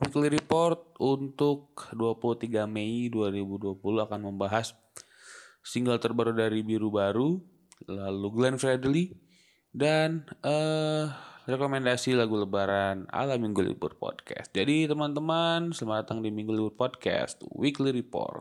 Weekly Report untuk 23 Mei 2020 akan membahas single terbaru dari Biru Baru, lalu Glenn Fredly, dan eh rekomendasi lagu lebaran ala Minggu Libur Podcast. Jadi teman-teman, selamat datang di Minggu Libur Podcast Weekly Report.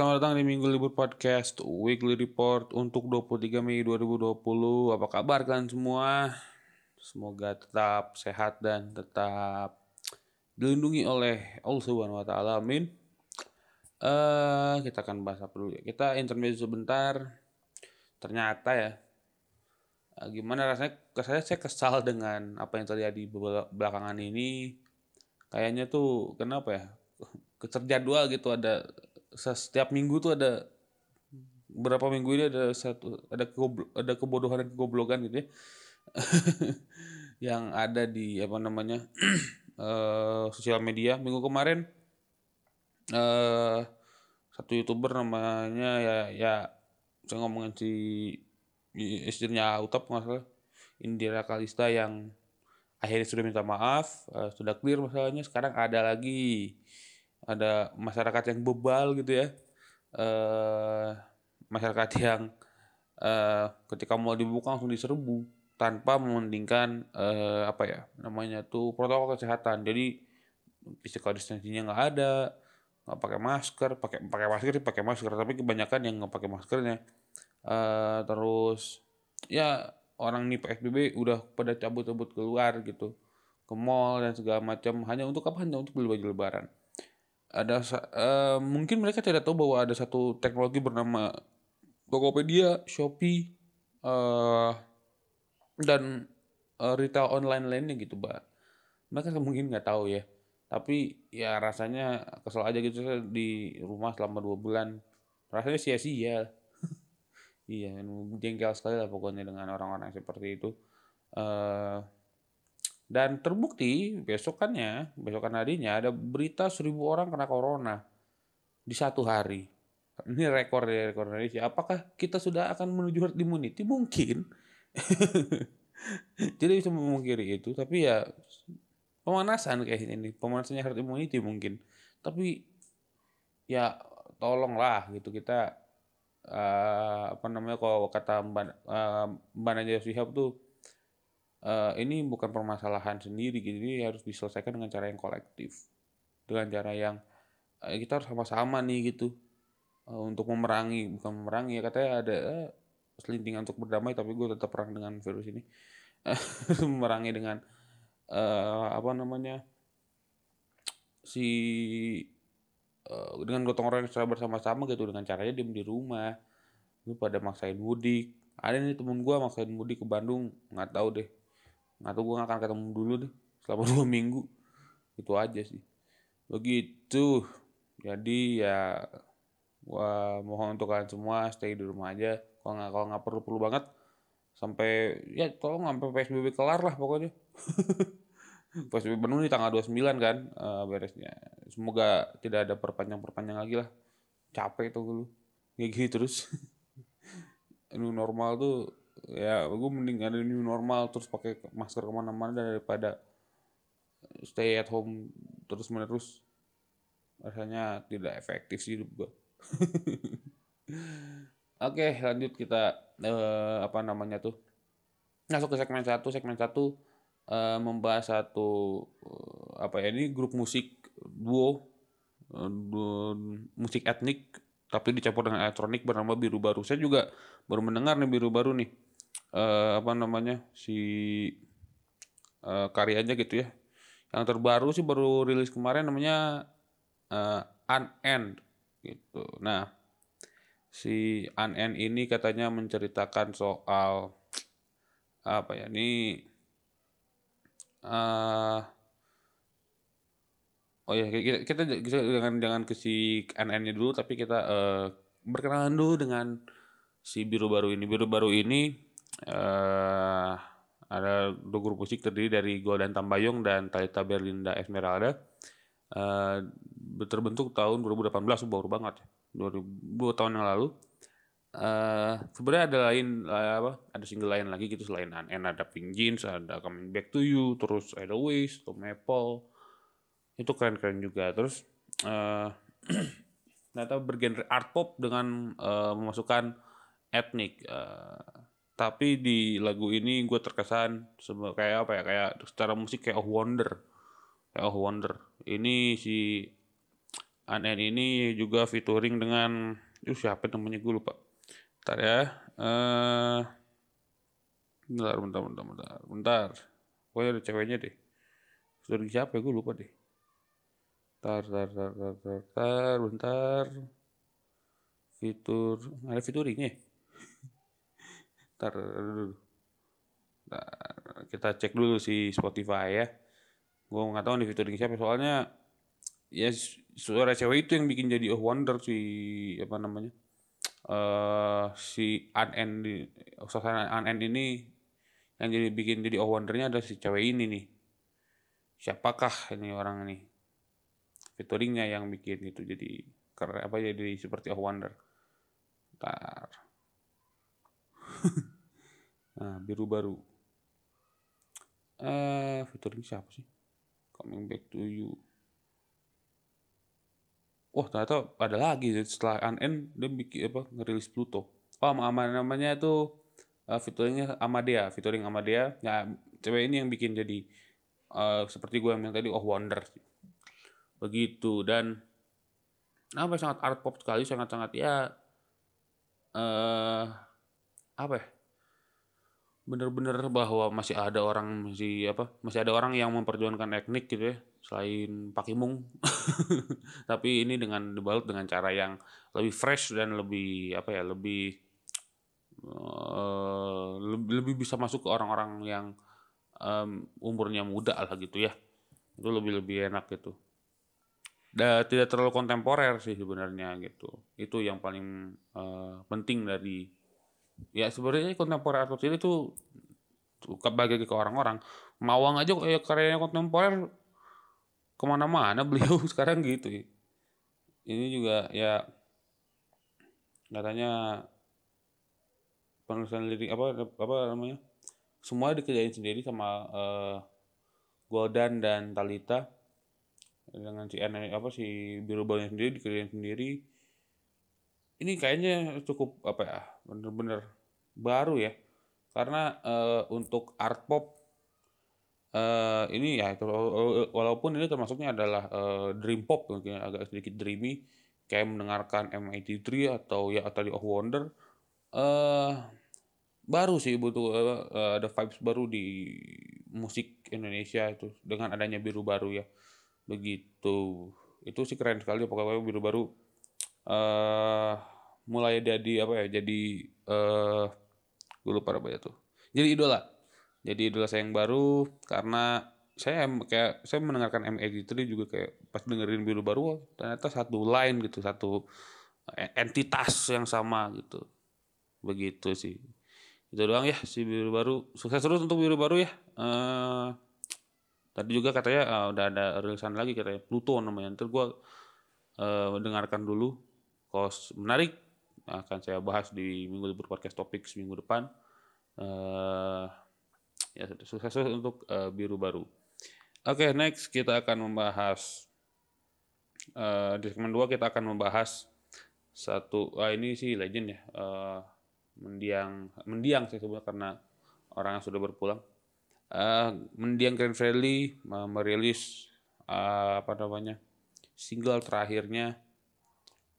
Selamat datang di Minggu Libur Podcast Weekly Report untuk 23 Mei 2020. Apa kabar kalian semua? Semoga tetap sehat dan tetap dilindungi oleh Allah Subhanahu wa taala. Amin. Eh, kita akan bahas apa dulu ya? Kita intermezzo sebentar. Ternyata ya eh, gimana rasanya saya saya kesal dengan apa yang terjadi bel- belakangan ini kayaknya tuh kenapa ya keterjadwal gitu ada setiap minggu tuh ada berapa minggu ini ada satu ada kegoblo- ada kebodohan dan kegoblokan gitu ya. Yang ada di apa namanya eh, sosial media. Minggu kemarin eh satu youtuber namanya ya ya saya ngomongin si istrinya Utap nggak salah. Indira Kalista yang akhirnya sudah minta maaf eh, sudah clear masalahnya. Sekarang ada lagi ada masyarakat yang bebal gitu ya. Eh masyarakat yang eh ketika mau dibuka langsung diserbu tanpa mementingkan eh apa ya namanya tuh protokol kesehatan. Jadi physical distancingnya nggak ada nggak pakai masker pakai pakai masker sih pakai masker tapi kebanyakan yang nggak pakai maskernya. Eh terus ya orang nih PSBB udah pada cabut-cabut keluar gitu ke mall dan segala macam. Hanya untuk apa? Hanya untuk beli baju lebaran ada eh, mungkin mereka tidak tahu bahwa ada satu teknologi bernama Tokopedia, Shopee, eh dan eh, retail online lainnya gitu, Mbak. Mereka mungkin nggak tahu ya. Tapi ya rasanya kesel aja gitu saya di rumah selama dua bulan. Rasanya sia-sia. iya, jengkel sekali lah pokoknya dengan orang-orang seperti itu. eh dan terbukti besokannya, besokan harinya ada berita seribu orang kena corona di satu hari. Ini rekor ya rekor Indonesia. Apakah kita sudah akan menuju herd immunity? Mungkin. Tidak bisa memungkiri itu, tapi ya pemanasan kayaknya ini, pemanasannya herd immunity mungkin. Tapi ya tolonglah gitu kita eh, apa namanya kalau kata Mbak eh, Mbak Najwa Shihab tuh eh, ini bukan permasalahan sendiri gitu, ini harus diselesaikan dengan cara yang kolektif, dengan cara yang eh, kita harus sama-sama nih gitu eh, untuk memerangi, bukan memerangi ya katanya ada eh, selintingan untuk berdamai, tapi gue tetap perang dengan virus ini, memerangi dengan eh, apa namanya si eh, dengan gotong royong secara bersama-sama gitu dengan caranya diem di rumah, lu pada maksain mudik, ada nih temen gue maksain mudik ke Bandung, nggak tahu deh atau gue gak akan ketemu dulu deh selama dua minggu. Itu aja sih. Begitu. Jadi ya gua mohon untuk kalian semua stay di rumah aja. Kalau nggak kalau nggak perlu perlu banget sampai ya tolong sampai psbb kelar lah pokoknya. Psbb penuh nih tanggal 29 kan eh, beresnya. Semoga tidak ada perpanjang perpanjang lagi lah. Capek tuh dulu kayak gini terus. New normal tuh ya gue mending ada new normal terus pakai masker ke mana-mana daripada stay at home terus menerus rasanya tidak efektif sih hidup gue oke lanjut kita eh, apa namanya tuh? Masuk ke segmen satu. Segmen satu eh, membahas satu eh, apa ya ini grup musik duo musik etnik tapi dicampur dengan elektronik bernama Biru Baru. Saya juga baru mendengar nih Biru Baru nih eh apa namanya si eh, karyanya gitu ya. Yang terbaru sih baru rilis kemarin namanya eh, Unend gitu. Nah, si Unend ini katanya menceritakan soal apa ya? Ini eh oh ya kita, kita, kita jangan jangan ke si NN-nya dulu tapi kita eh, berkenalan dulu dengan si biru baru ini biru baru ini eh ada dua grup musik terdiri dari Goldan Tambayong dan Talita Berlinda Esmeralda. Eh terbentuk tahun 2018 baru banget ya 2000 tahun yang lalu. Eh sebenarnya ada lain eh, apa ada single lain lagi gitu selain An ada Pink Jeans ada Coming Back to You terus Edelweiss Tom Apple. Itu keren-keren juga. Terus eh ternyata bergenre art pop dengan eh, memasukkan etnik eh, tapi di lagu ini gue terkesan kayak apa ya kayak secara musik kayak Oh Wonder. Kayak Oh Wonder. Ini si Anen ini juga featuring dengan itu siapa namanya? Gue lupa. Bentar ya. Eh bentar bentar bentar bentar bentar. Pokoknya ada ceweknya deh. Featuring siapa ya? Gue lupa deh. Tar, tar, tar, tar, tar, tar, bentar. Fitur, ada featuringnya. Ya? Tar, dulu. Tar, kita cek dulu si Spotify ya. Gue nggak tahu nih featuring siapa soalnya ya su- suara cewek itu yang bikin jadi oh wonder si apa namanya eh si Anen suasana Anen ini yang jadi bikin jadi oh wondernya ada si cewek ini nih siapakah ini orang ini featuringnya yang bikin itu jadi keren apa jadi seperti oh wonder Ntar. nah biru baru eh featuring siapa sih coming back to you Wah ternyata ada lagi setelah Unen dia bikin apa ngerilis Pluto. Oh nama namanya itu uh, featuringnya Amadea, featuring Amadea. Ya cewek ini yang bikin jadi eh, seperti gue yang tadi Oh Wonder. Begitu dan apa sangat art pop sekali, sangat-sangat ya eh apa ya? Bener-bener bahwa masih ada orang masih apa? Masih ada orang yang memperjuangkan etnik gitu ya, selain Pakimung. tapi ini dengan dibalut dengan cara yang lebih fresh dan lebih apa ya lebih eh, lebih, lebih bisa masuk ke orang-orang yang em, umurnya muda lah gitu ya itu lebih lebih enak gitu dan tidak terlalu kontemporer sih sebenarnya gitu itu yang paling eh, penting dari ya sebenarnya kontemporer ini tuh suka bagi ke orang-orang. Mawang aja kayak karyanya kontemporer ke mana-mana beliau sekarang gitu. Ya. Ini juga ya katanya penulisan lirik apa apa namanya semua dikerjain sendiri sama eh, Goldan dan Talita. Dengan si apa si biru Baunya sendiri dikerjain sendiri ini kayaknya cukup apa ya bener-bener baru ya. Karena eh, untuk art pop eh ini ya walaupun ini termasuknya adalah eh, dream pop mungkin agak sedikit dreamy kayak mendengarkan M83 atau ya tadi of Wonder eh baru sih butuh eh, ada vibes baru di musik Indonesia itu dengan adanya biru baru ya. Begitu. Itu sih keren sekali pokoknya biru baru eh mulai jadi apa ya jadi eh gue lupa apa ya tuh. Jadi idola. Jadi idola saya yang baru karena saya kayak saya mendengarkan M83 juga kayak pas dengerin biru baru wah, ternyata satu line gitu satu eh, entitas yang sama gitu. Begitu sih. Itu doang ya si biru baru. Sukses terus untuk biru baru ya. Eh tadi juga katanya eh, udah ada rilisan lagi katanya Pluto namanya. Ntar gue dengarkan dulu. Kalau s- akan saya bahas di minggu libur podcast topik minggu depan. Eh ya sukses untuk eh, biru baru. Oke next kita akan membahas eh, di segmen 2 kita akan membahas satu ah ini sih legend ya eh, mendiang mendiang saya sebut karena orang yang sudah berpulang. Eh, mendiang Grand Friendly eh, merilis eh, apa namanya single terakhirnya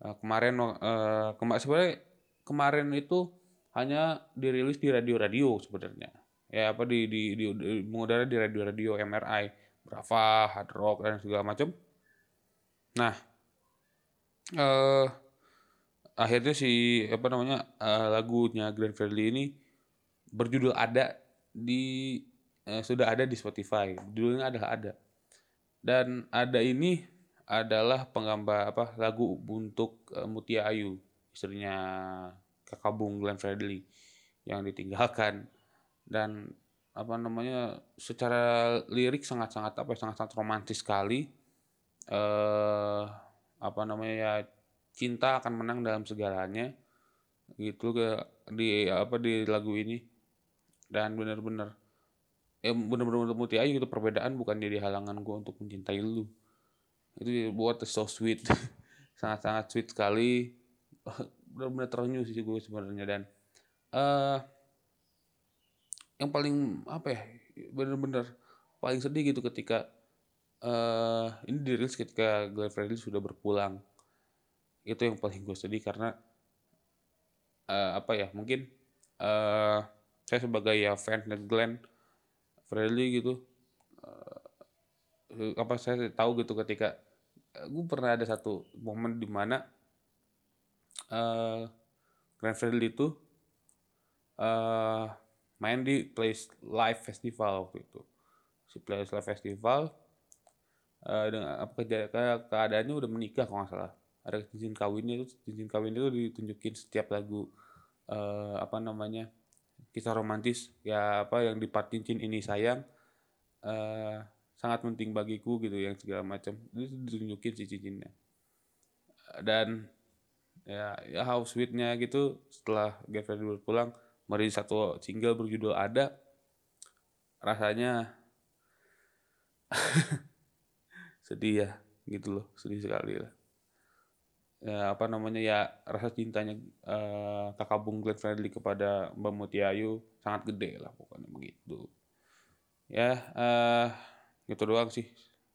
Eh, kemarin eh, kema sebenarnya kemarin itu hanya dirilis di radio-radio sebenarnya ya apa di di di, di mengudara di radio-radio MRI Brava, Hard Rock dan segala macam nah eh akhirnya si apa namanya eh, lagunya Grand Fredly ini berjudul ada di eh, sudah ada di Spotify. Judulnya adalah ada. Dan ada ini adalah penggambar apa lagu untuk eh, Mutia Ayu, istrinya Kakak Bung Glenn Fredly yang ditinggalkan. Dan apa namanya secara lirik sangat-sangat apa ya, sangat-sangat romantis sekali. Eh apa namanya ya cinta akan menang dalam segalanya. Gitu ke di apa di lagu ini. Dan benar-benar ya benar-benar Mutia Ayu itu perbedaan bukan jadi halangan gue untuk mencintai lu itu buat so sweet. Sangat-sangat sweet sekali. Benar-benar terenyuh sih gue sebenarnya. Dan eh yang paling apa ya benar-benar paling sedih gitu ketika eh ini dirilis ketika Glenn Fredly sudah berpulang. Itu yang paling gue sedih karena eh, apa ya mungkin eh saya sebagai ya fans dari Glenn Fredly gitu apa saya tahu gitu ketika gue pernah ada satu momen di mana eh Glenn Fredly itu eh main di Place Live Festival waktu itu. Si Place Live Festival eh dengan apa keadaannya udah menikah kalau nggak salah. Ada cincin kawinnya itu cincin kawin itu ditunjukin setiap lagu eh apa namanya kisah romantis ya apa yang di part cincin ini sayang eh sangat penting bagiku gitu yang segala macam. Itu ditunjukin si cincinnya. Dan ya ya how sweetnya gitu setelah Gavin Dul pulang merilis satu single berjudul ada. Rasanya sedih ya gitu loh sedih sekali lah. Ya apa namanya ya rasa cintanya eh, kakak Bung Glenn Fredly kepada Mbak Mutia Ayu sangat gede lah pokoknya begitu. Ya eh gitu doang sih.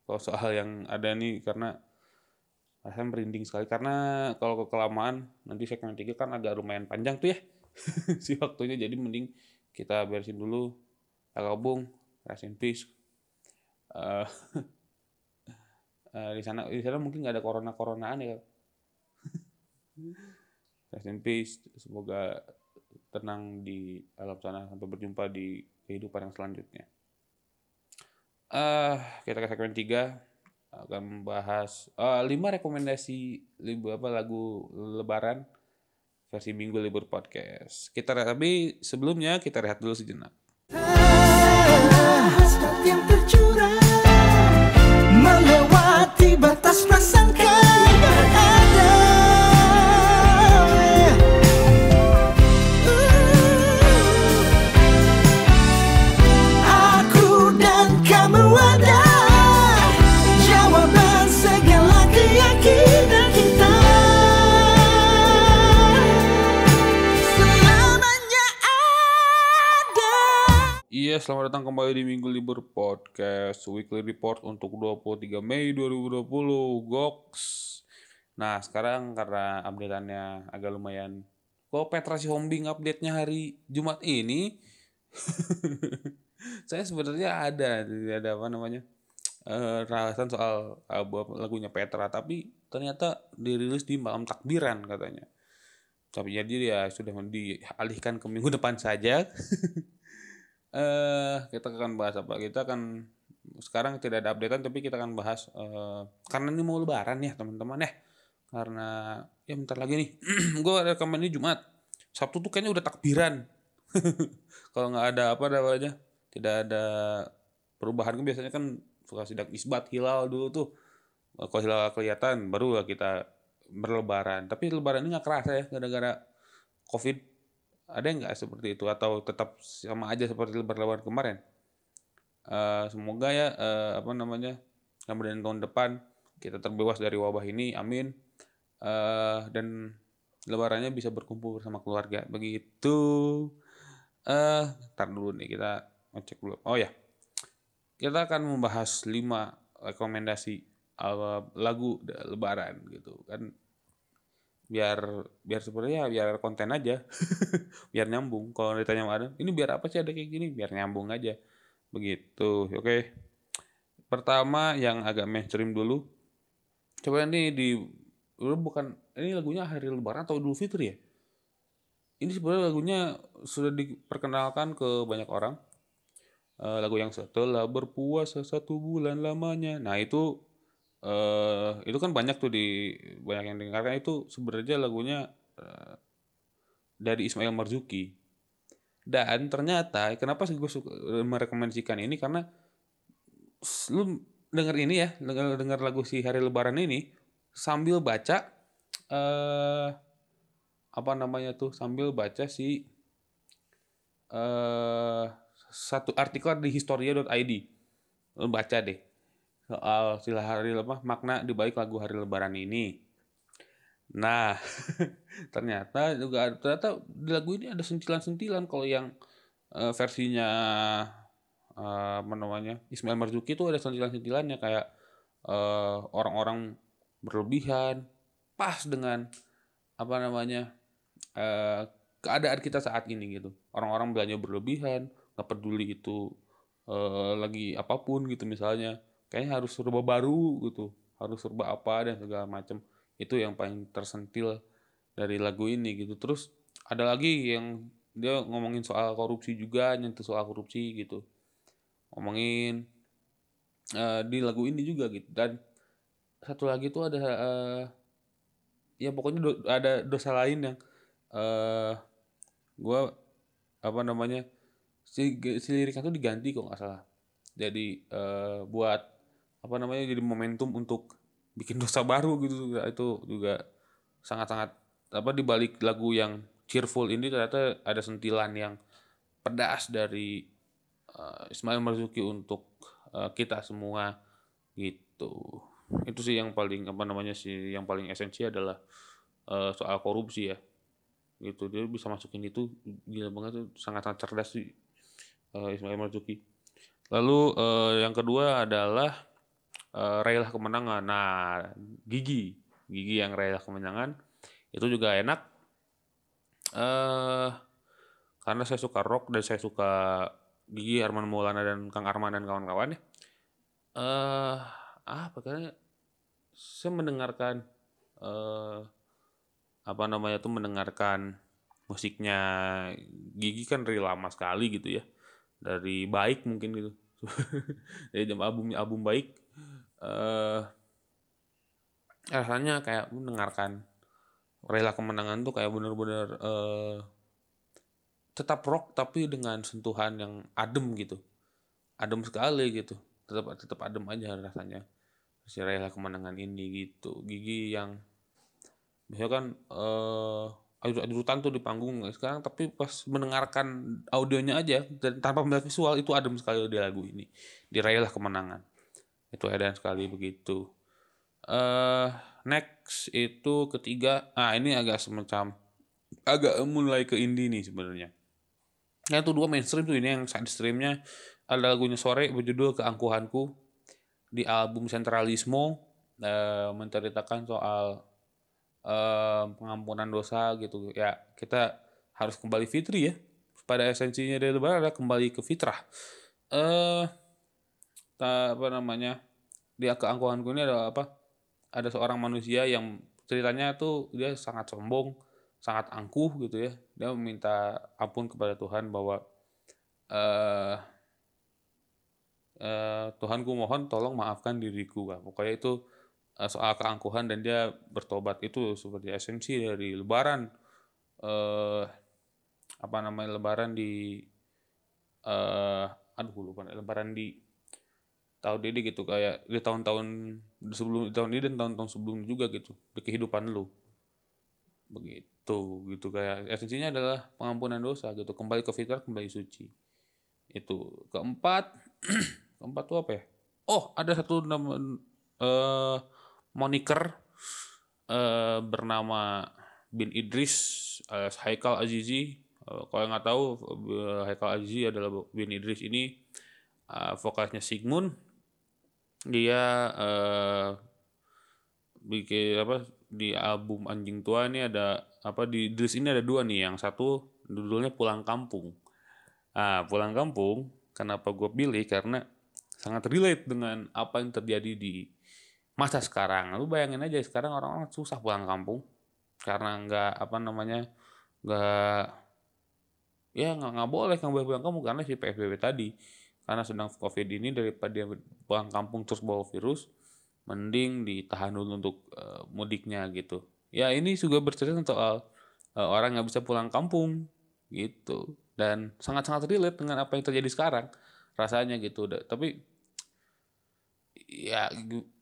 Kalau soal yang ada nih karena rasanya merinding sekali. Karena kalau kelamaan nanti segmen tiga kan agak lumayan panjang tuh ya. Si waktunya jadi mending kita beresin dulu Bung rest peace. Eh, eh, di sana di sana mungkin nggak ada corona coronaan ya. Rest peace. Semoga tenang di alam sana. Sampai berjumpa di kehidupan yang selanjutnya eh kita ke segmen 3 akan membahas eh, lima rekomendasi libu apa lagu lebaran versi minggu libur podcast. Kita tapi sebelumnya kita rehat dulu sejenak. Yang tercurah Melewati batas prasangka selamat datang kembali di Minggu Libur Podcast Weekly Report untuk 23 Mei 2020 Goks. Nah, sekarang karena update-annya agak lumayan Kok Petrasi Hombing update-nya hari Jumat ini? Saya sebenarnya ada Ada apa namanya eh rahasan soal album lagunya Petra Tapi ternyata dirilis di malam takbiran katanya. Tapi jadi ya sudah dialihkan ke minggu depan saja eh kita akan bahas apa? Kita akan sekarang tidak ada updatean tapi kita akan bahas eh, karena ini mau lebaran ya teman-teman ya. Karena ya bentar lagi nih. gue rekaman ini Jumat. Sabtu tuh kayaknya udah takbiran. Kalau nggak ada apa namanya? Tidak ada perubahan kan biasanya kan suka sidak isbat hilal dulu tuh. Kalau hilal kelihatan baru kita berlebaran. Tapi lebaran ini nggak kerasa ya gara-gara covid ada nggak seperti itu? Atau tetap sama aja seperti lebaran kemarin? Eh, semoga ya eh, apa namanya kemudian tahun depan kita terbebas dari wabah ini amin. Eh, dan lebarannya bisa berkumpul bersama keluarga. Begitu. Eh tar dulu nih kita ngecek dulu. Oh ya kita akan membahas 5 rekomendasi eh, lagu lebaran gitu kan biar biar sebenarnya biar konten aja. Biar nyambung. Kalau ditanya sama ini biar apa sih ada kayak gini? Biar nyambung aja. Begitu. Oke. Pertama yang agak mainstream dulu. Coba ini di dulu bukan ini lagunya hari lebaran atau idul fitri ya? Ini sebenarnya lagunya sudah diperkenalkan ke banyak orang. Eh, lagu yang setelah berpuasa satu bulan lamanya. Nah itu eh itu kan banyak tuh di banyak yang dengarkan itu sebenarnya lagunya eh, dari Ismail Marzuki. Dan ternyata kenapa sih gue suka merekomendasikan ini karena lu denger ini ya, denger, denger lagu si Hari Lebaran ini sambil baca eh apa namanya tuh sambil baca si eh satu artikel di historia.id. Lu baca deh soal sila hari apa makna di balik lagu Hari Lebaran ini. Nah, ternyata juga ternyata di lagu ini ada sentilan-sentilan kalau yang eh, versinya eh, apa namanya Ismail Marzuki itu ada sentilan-sentilannya kayak eh, orang-orang berlebihan pas dengan apa namanya eh, keadaan kita saat ini gitu orang-orang belanja berlebihan nggak peduli itu eh, lagi apa pun gitu misalnya kayaknya harus serba baru gitu harus serba apa dan segala macam itu yang paling tersentil dari lagu ini gitu. Terus ada lagi yang dia ngomongin soal korupsi juga nyentuh soal korupsi gitu. Ngomongin eh, di lagu ini juga gitu. Dan satu lagi tuh ada eh, ya pokoknya do- ada dosa lain yang eh gua apa namanya si, si liriknya tuh diganti kok nggak salah. Jadi eh, buat apa namanya jadi momentum untuk bikin dosa baru gitu. Itu juga sangat-sangat apa di balik lagu yang cheerful ini ternyata ada sentilan yang pedas dari eh, Ismail Marzuki untuk eh, kita semua gitu. Itu sih yang paling apa namanya sih yang paling esensi adalah eh, soal korupsi ya. Gitu dia bisa masukin itu gila banget tuh sangat-sangat cerdas sih eh, Ismail Marzuki. Lalu eh, yang kedua adalah eh, Raihlah Kemenangan. Nah Gigi Gigi yang Raihlah Kemenangan itu juga enak. Eh karena saya suka rock dan saya suka Gigi Arman Maulana dan Kang Arman dan kawan-kawan ya. Eh apa karena saya mendengarkan eh apa namanya tuh mendengarkan musiknya Gigi kan dari lama sekali gitu ya. Dari baik mungkin gitu. Dari jam album album baik eh rasanya kayak mendengarkan rela kemenangan tuh kayak bener-bener eh tetap rock tapi dengan sentuhan yang adem gitu. Adem sekali gitu. Tetap tetap adem aja rasanya. Si rela kemenangan ini gitu. Gigi yang biasanya kan eh adut-adutan tuh di panggung sekarang tapi pas mendengarkan audionya aja dan tanpa melihat visual itu adem sekali di lagu ini. Diraihlah kemenangan itu edan sekali begitu. Eh next itu ketiga. Ah ini agak semacam agak mulai ke indie nih sebenarnya. Yang itu dua mainstream tuh. Ini yang side streamnya. Ada lagunya sore berjudul keangkuhanku di album Sentralismo. Eh, menceritakan soal eh, pengampunan dosa gitu. Ya kita harus kembali fitri ya. Pada esensinya dari lebaran adalah kembali ke fitrah. Eh ta- apa namanya dia keangkuhanku ini adalah apa ada seorang manusia yang ceritanya tuh dia sangat sombong sangat angkuh gitu ya dia meminta ampun kepada Tuhan bahwa eh eh, Tuhanku mohon tolong maafkan diriku Kak. pokoknya itu eh, soal keangkuhan dan dia bertobat itu seperti esensi dari Lebaran eh apa namanya Lebaran di eh aduh lupa Lebaran di tahun ini gitu kayak di tahun-tahun sebelum di tahun ini dan tahun-tahun sebelumnya juga gitu di kehidupan lu. Begitu gitu kayak esensinya adalah pengampunan dosa gitu kembali ke fitrah kembali suci. Itu keempat keempat tuh apa ya? Oh ada satu nama eh moniker eh bernama bin Idris alias Haikal Azizi. Eh, kalau yang nggak tahu eh, Haikal Azizi adalah bin Idris ini eh, vokalisnya Sigmund dia eh bikin apa di album Anjing Tua ini ada apa di Idris ini ada dua nih. Yang satu judulnya Pulang Kampung. Ah Pulang Kampung kenapa gue pilih? Karena sangat relate dengan apa yang terjadi di masa sekarang. Lu bayangin aja sekarang orang-orang susah pulang kampung. Karena nggak apa namanya nggak ya nggak nggak boleh nggak boleh pulang kampung karena si PSBB tadi karena sedang covid ini daripada pulang kampung terus bawa virus mending ditahan dulu untuk eh, mudiknya gitu. Ya ini juga bercerita soal eh, orang yang bisa pulang kampung gitu. Dan sangat-sangat relate dengan apa yang terjadi sekarang rasanya gitu. Tapi ya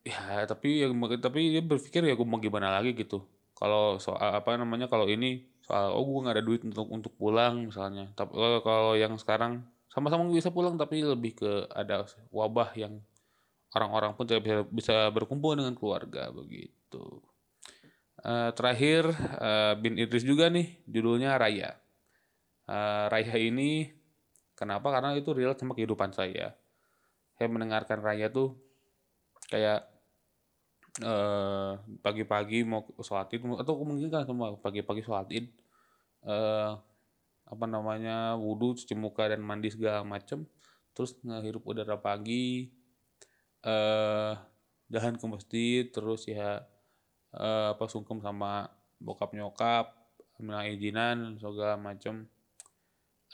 ya tapi ya tapi dia berpikir ya gue mau gimana lagi gitu. Kalau soal apa namanya kalau ini soal oh gue nggak ada duit untuk untuk pulang misalnya. Tapi kalau- kalau yang sekarang sama-sama bisa pulang tapi lebih ke ada wabah yang orang-orang pun tidak bisa bisa berkumpul dengan keluarga begitu. Eh, terakhir eh, bin Idris juga nih judulnya Raya. Eh, Raya ini kenapa? Karena itu real sama kehidupan saya. Saya mendengarkan Raya tuh kayak eh pagi-pagi mau sholat id atau mungkin kan semua pagi-pagi sholat id eh apa namanya wudhu cuci muka dan mandi segala macem. Terus ngehirup udara pagi eh jalan ke masjid terus ya eh, apa sungkem sama bokap nyokap minta izinan segala macem.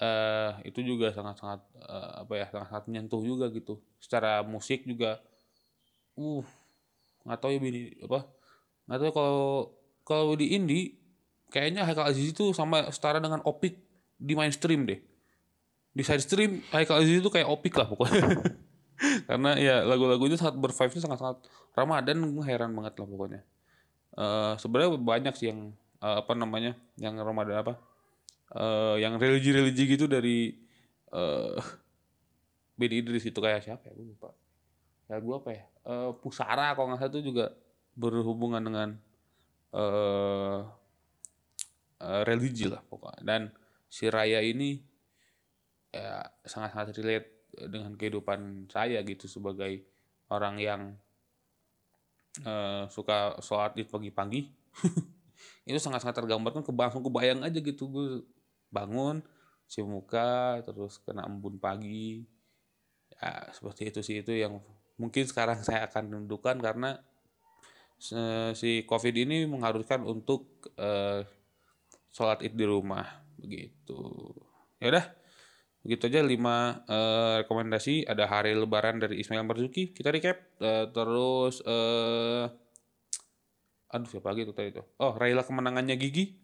Eh itu juga sangat-sangat eh, apa ya sangat-sangat menyentuh juga gitu. Secara musik juga uh nggak tahu ya bini apa nggak tahu ya kalau kalau di indie kayaknya Haikal Aziz itu sama setara dengan Opik di mainstream deh. Di side stream Haikal Aziz itu kayak Opik lah pokoknya. Karena ya lagu-lagunya sangat bervibe sangat-sangat Ramadan gue heran banget lah pokoknya. Eh sebenarnya banyak sih yang eh, apa namanya yang Ramadan apa eh yang religi-religi gitu dari eh Ben Idris itu kayak siapa ya? Gue lupa. Ya gue apa ya? Eh, Pusara kalau nggak salah itu juga berhubungan dengan eh eh, religi lah pokoknya. Dan si Raya ini ya sangat-sangat relate dengan kehidupan saya gitu sebagai orang yang eh, suka sholat di pagi-pagi. Itu sangat-sangat tergambarkan ke langsung kebayang aja gitu. Gue bangun cuci muka terus kena embun pagi. Ya seperti itu sih itu yang mungkin sekarang saya akan tentukan karena si covid ini mengharuskan untuk eh, sholat id di rumah begitu. Ya udah. Begitu aja lima eh, rekomendasi. Ada hari lebaran dari Ismail Marzuki. Kita recap. Eh, terus eh aduh siapa lagi itu tadi itu oh Raila kemenangannya Gigi.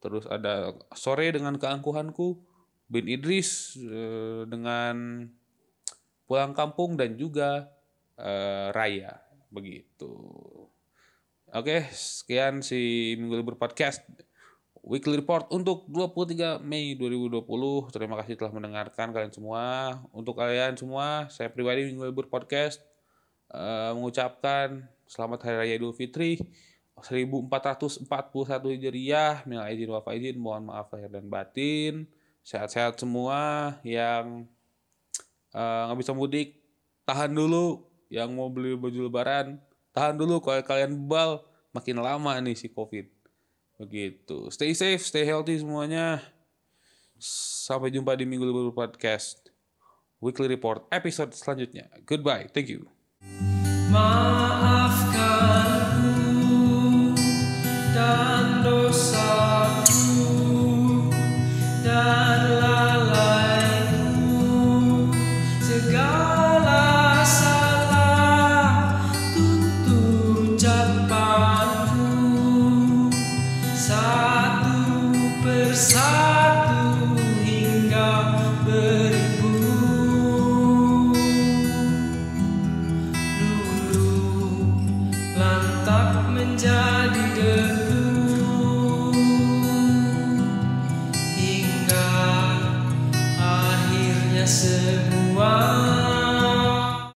Terus ada sore dengan keangkuhanku bin Idris eh, dengan pulang kampung dan juga eh, Raya. Begitu. Oke sekian si minggu libur podcast weekly report untuk 23 Mei 2020 terima kasih telah mendengarkan kalian semua. Untuk kalian semua saya pribadi minggu libur podcast eh, mengucapkan selamat hari raya Idul Fitri. 1441 Hijriah minal aidin wal faizin mohon maaf lahir dan batin. Sehat-sehat semua yang eh, nggak bisa mudik tahan dulu. Yang mau beli baju lebaran tahan dulu kalau kalian bebal makin lama nih si covid begitu. Stay safe stay healthy semuanya. Sampai jumpa di minggu libur podcast weekly report episode selanjutnya. Goodbye. Thank you. Maafkanku